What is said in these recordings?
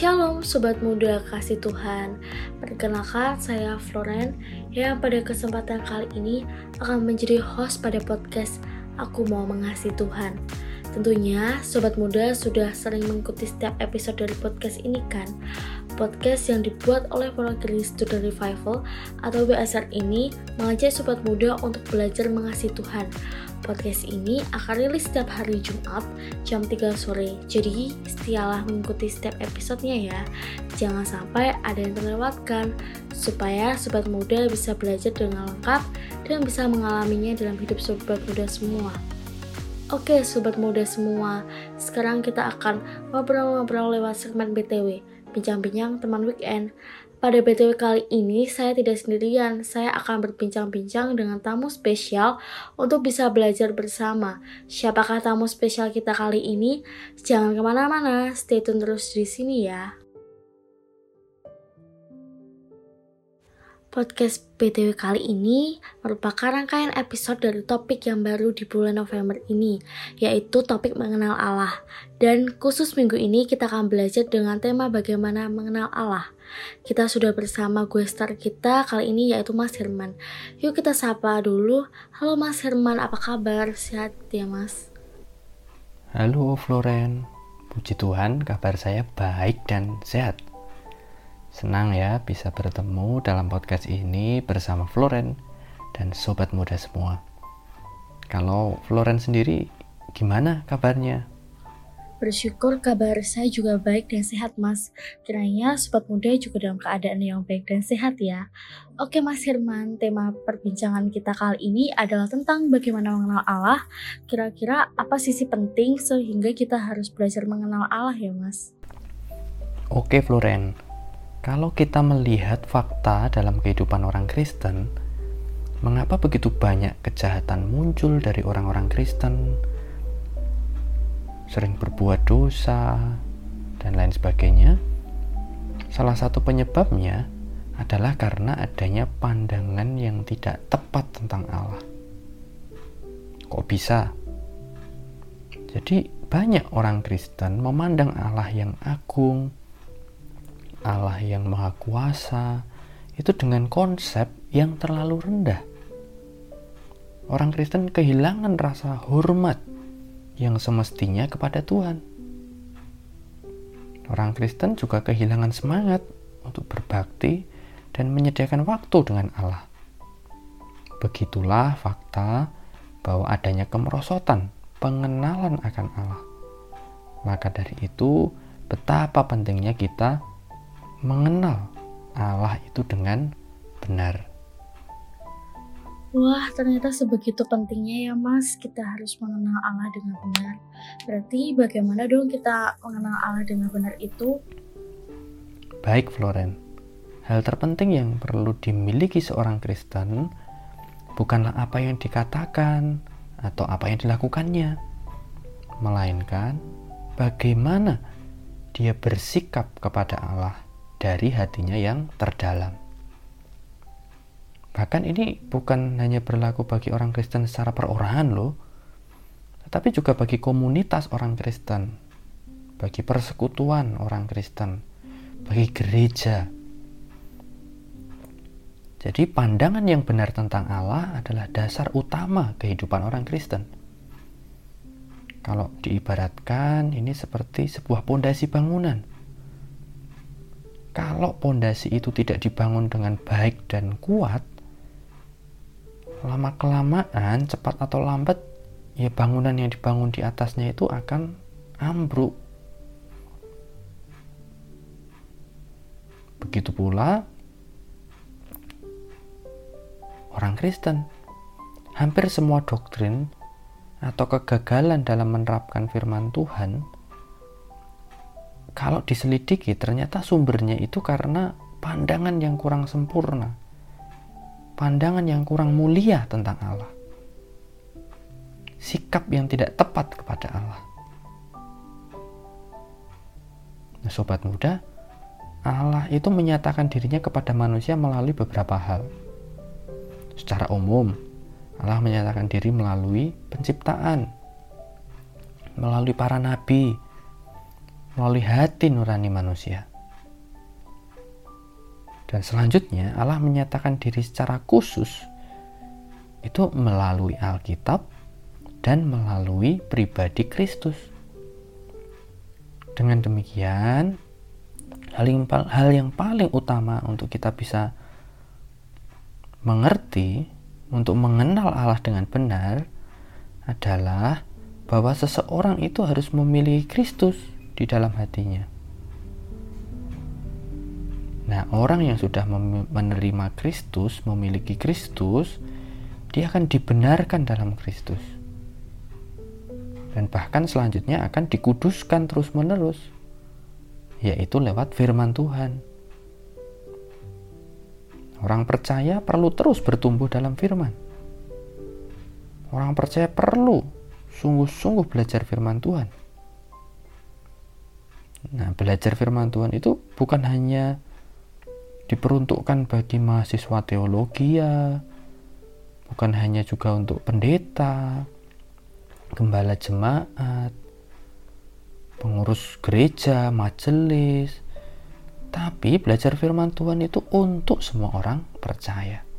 Shalom Sobat Muda Kasih Tuhan. Perkenalkan saya Floren Yang pada kesempatan kali ini akan menjadi host pada podcast Aku Mau Mengasihi Tuhan. Tentunya Sobat Muda sudah sering mengikuti setiap episode dari podcast ini kan? Podcast yang dibuat oleh Program Student Revival atau BSR ini mengajak Sobat Muda untuk belajar mengasihi Tuhan Podcast ini akan rilis setiap hari Jumat jam 3 sore. Jadi, setialah mengikuti setiap episodenya ya. Jangan sampai ada yang terlewatkan supaya sobat muda bisa belajar dengan lengkap dan bisa mengalaminya dalam hidup sobat muda semua. Oke, sobat muda semua, sekarang kita akan ngobrol-ngobrol lewat segmen BTW, bincang-bincang teman weekend. Pada BTW kali ini saya tidak sendirian, saya akan berbincang-bincang dengan tamu spesial untuk bisa belajar bersama. Siapakah tamu spesial kita kali ini? Jangan ke mana-mana, stay tune terus di sini ya. Podcast BTW kali ini merupakan rangkaian episode dari topik yang baru di bulan November ini, yaitu topik mengenal Allah. Dan khusus minggu ini kita akan belajar dengan tema bagaimana mengenal Allah. Kita sudah bersama gue star kita kali ini yaitu Mas Herman. Yuk kita sapa dulu. Halo Mas Herman, apa kabar? Sehat ya Mas? Halo Floren, puji Tuhan kabar saya baik dan sehat. Senang ya bisa bertemu dalam podcast ini bersama Floren dan sobat muda semua. Kalau Floren sendiri gimana kabarnya? Bersyukur kabar saya juga baik dan sehat mas. Kiranya sobat muda juga dalam keadaan yang baik dan sehat ya. Oke mas Herman, tema perbincangan kita kali ini adalah tentang bagaimana mengenal Allah. Kira-kira apa sisi penting sehingga kita harus belajar mengenal Allah ya mas? Oke Floren, kalau kita melihat fakta dalam kehidupan orang Kristen, mengapa begitu banyak kejahatan muncul dari orang-orang Kristen? Sering berbuat dosa dan lain sebagainya. Salah satu penyebabnya adalah karena adanya pandangan yang tidak tepat tentang Allah. Kok bisa? Jadi, banyak orang Kristen memandang Allah yang agung, Allah yang Maha Kuasa itu dengan konsep yang terlalu rendah. Orang Kristen kehilangan rasa hormat yang semestinya kepada Tuhan. Orang Kristen juga kehilangan semangat untuk berbakti dan menyediakan waktu dengan Allah. Begitulah fakta bahwa adanya kemerosotan pengenalan akan Allah. Maka dari itu, betapa pentingnya kita mengenal Allah itu dengan benar. Wah, ternyata sebegitu pentingnya ya Mas, kita harus mengenal Allah dengan benar. Berarti bagaimana dong kita mengenal Allah dengan benar itu? Baik, Floren. Hal terpenting yang perlu dimiliki seorang Kristen bukanlah apa yang dikatakan atau apa yang dilakukannya, melainkan bagaimana dia bersikap kepada Allah dari hatinya yang terdalam. Bahkan ini bukan hanya berlaku bagi orang Kristen secara perorangan loh, tetapi juga bagi komunitas orang Kristen, bagi persekutuan orang Kristen, bagi gereja. Jadi pandangan yang benar tentang Allah adalah dasar utama kehidupan orang Kristen. Kalau diibaratkan ini seperti sebuah pondasi bangunan kalau pondasi itu tidak dibangun dengan baik dan kuat, lama kelamaan, cepat atau lambat, ya bangunan yang dibangun di atasnya itu akan ambruk. Begitu pula orang Kristen. Hampir semua doktrin atau kegagalan dalam menerapkan firman Tuhan kalau diselidiki ternyata sumbernya itu karena pandangan yang kurang sempurna. Pandangan yang kurang mulia tentang Allah. Sikap yang tidak tepat kepada Allah. Nah, sobat muda, Allah itu menyatakan dirinya kepada manusia melalui beberapa hal. Secara umum, Allah menyatakan diri melalui penciptaan, melalui para nabi, melalui hati nurani manusia. Dan selanjutnya Allah menyatakan diri secara khusus itu melalui Alkitab dan melalui pribadi Kristus. Dengan demikian, hal yang, hal yang paling utama untuk kita bisa mengerti, untuk mengenal Allah dengan benar adalah bahwa seseorang itu harus memiliki Kristus di dalam hatinya. Nah, orang yang sudah menerima Kristus, memiliki Kristus, dia akan dibenarkan dalam Kristus. Dan bahkan selanjutnya akan dikuduskan terus-menerus, yaitu lewat firman Tuhan. Orang percaya perlu terus bertumbuh dalam firman. Orang percaya perlu sungguh-sungguh belajar firman Tuhan. Nah, belajar firman Tuhan itu bukan hanya diperuntukkan bagi mahasiswa teologi ya, bukan hanya juga untuk pendeta, gembala jemaat, pengurus gereja, majelis, tapi belajar firman Tuhan itu untuk semua orang percaya.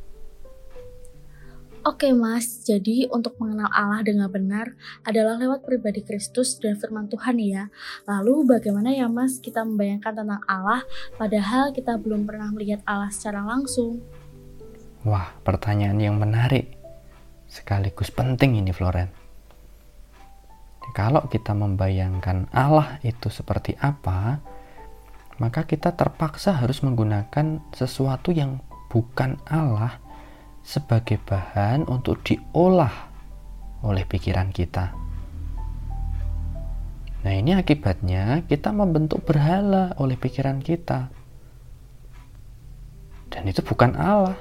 Oke mas, jadi untuk mengenal Allah dengan benar adalah lewat pribadi Kristus dan firman Tuhan ya. Lalu bagaimana ya mas kita membayangkan tentang Allah padahal kita belum pernah melihat Allah secara langsung? Wah, pertanyaan yang menarik. Sekaligus penting ini Floren. Kalau kita membayangkan Allah itu seperti apa, maka kita terpaksa harus menggunakan sesuatu yang bukan Allah sebagai bahan untuk diolah oleh pikiran kita. Nah, ini akibatnya kita membentuk berhala oleh pikiran kita. Dan itu bukan Allah.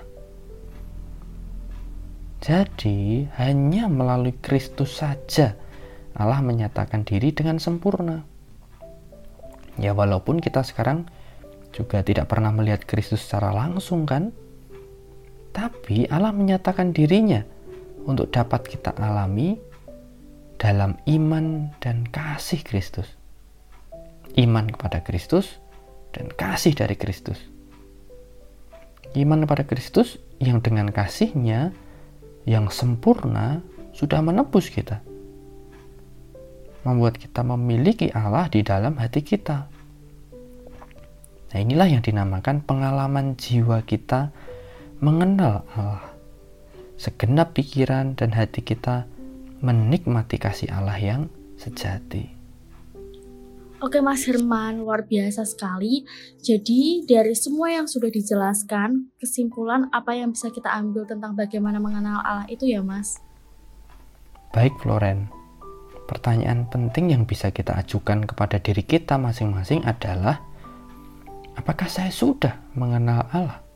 Jadi, hanya melalui Kristus saja Allah menyatakan diri dengan sempurna. Ya, walaupun kita sekarang juga tidak pernah melihat Kristus secara langsung kan? Tapi Allah menyatakan dirinya untuk dapat kita alami dalam iman dan kasih Kristus. Iman kepada Kristus dan kasih dari Kristus. Iman kepada Kristus yang dengan kasihnya yang sempurna sudah menebus kita. Membuat kita memiliki Allah di dalam hati kita. Nah inilah yang dinamakan pengalaman jiwa kita mengenal Allah. Segenap pikiran dan hati kita menikmati kasih Allah yang sejati. Oke Mas Herman, luar biasa sekali. Jadi dari semua yang sudah dijelaskan, kesimpulan apa yang bisa kita ambil tentang bagaimana mengenal Allah itu ya Mas? Baik Floren, pertanyaan penting yang bisa kita ajukan kepada diri kita masing-masing adalah apakah saya sudah mengenal Allah?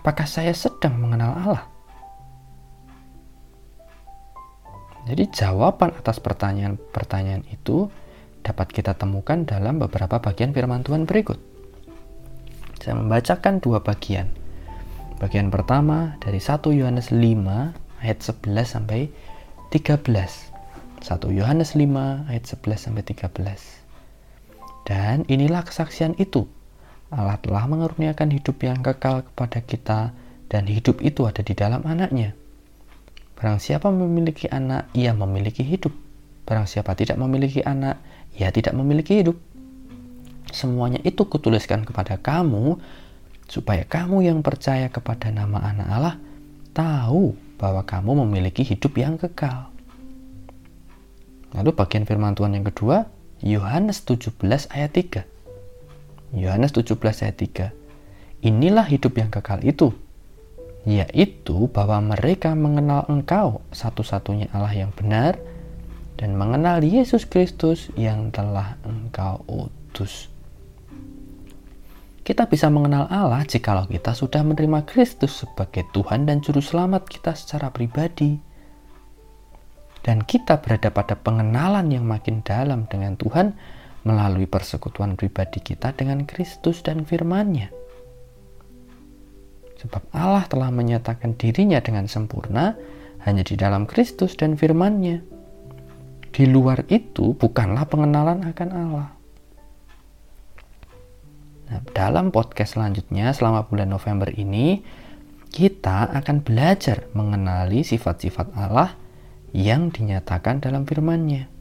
Apakah saya sedang mengenal Allah? Jadi jawaban atas pertanyaan-pertanyaan itu dapat kita temukan dalam beberapa bagian firman Tuhan berikut. Saya membacakan dua bagian. Bagian pertama dari 1 Yohanes 5 ayat 11 sampai 13. 1 Yohanes 5 ayat 11 sampai 13. Dan inilah kesaksian itu Allah telah mengaruniakan hidup yang kekal kepada kita dan hidup itu ada di dalam anaknya. Barang siapa memiliki anak, ia memiliki hidup. Barang siapa tidak memiliki anak, ia tidak memiliki hidup. Semuanya itu kutuliskan kepada kamu, supaya kamu yang percaya kepada nama anak Allah tahu bahwa kamu memiliki hidup yang kekal. Lalu bagian firman Tuhan yang kedua, Yohanes 17 ayat 3. Yohanes 17 ayat 3. Inilah hidup yang kekal itu, yaitu bahwa mereka mengenal Engkau satu-satunya Allah yang benar dan mengenal Yesus Kristus yang telah Engkau utus. Kita bisa mengenal Allah jikalau kita sudah menerima Kristus sebagai Tuhan dan Juru Selamat kita secara pribadi. Dan kita berada pada pengenalan yang makin dalam dengan Tuhan melalui persekutuan pribadi kita dengan Kristus dan firman-Nya. Sebab Allah telah menyatakan dirinya dengan sempurna hanya di dalam Kristus dan firman-Nya. Di luar itu bukanlah pengenalan akan Allah. Nah, dalam podcast selanjutnya selama bulan November ini kita akan belajar mengenali sifat-sifat Allah yang dinyatakan dalam firman-Nya.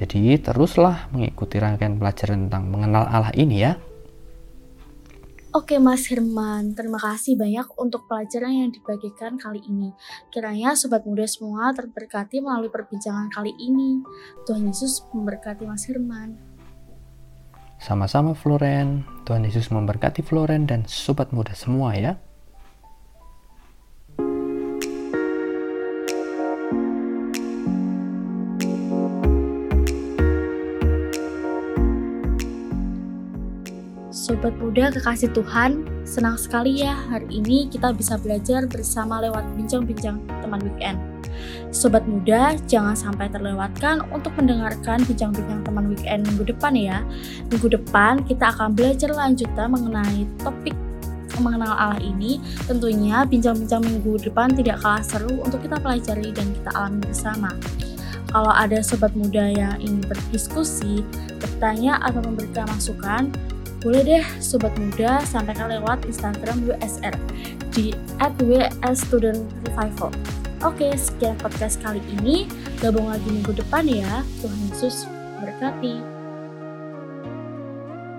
Jadi teruslah mengikuti rangkaian pelajaran tentang mengenal Allah ini ya. Oke Mas Herman, terima kasih banyak untuk pelajaran yang dibagikan kali ini. Kiranya sobat muda semua terberkati melalui perbincangan kali ini. Tuhan Yesus memberkati Mas Herman. Sama-sama Floren, Tuhan Yesus memberkati Floren dan sobat muda semua ya. Sobat muda kekasih Tuhan, senang sekali ya hari ini kita bisa belajar bersama lewat bincang-bincang teman weekend. Sobat muda, jangan sampai terlewatkan untuk mendengarkan bincang-bincang teman weekend minggu depan ya. Minggu depan kita akan belajar lanjutan mengenai topik mengenal Allah ini. Tentunya bincang-bincang minggu depan tidak kalah seru untuk kita pelajari dan kita alami bersama. Kalau ada sobat muda yang ingin berdiskusi, bertanya atau memberikan masukan, boleh deh Sobat Muda sampaikan lewat Instagram WSR di @wsstudentrevival. Oke, sekian podcast kali ini. Gabung lagi minggu depan ya. Tuhan Yesus berkati.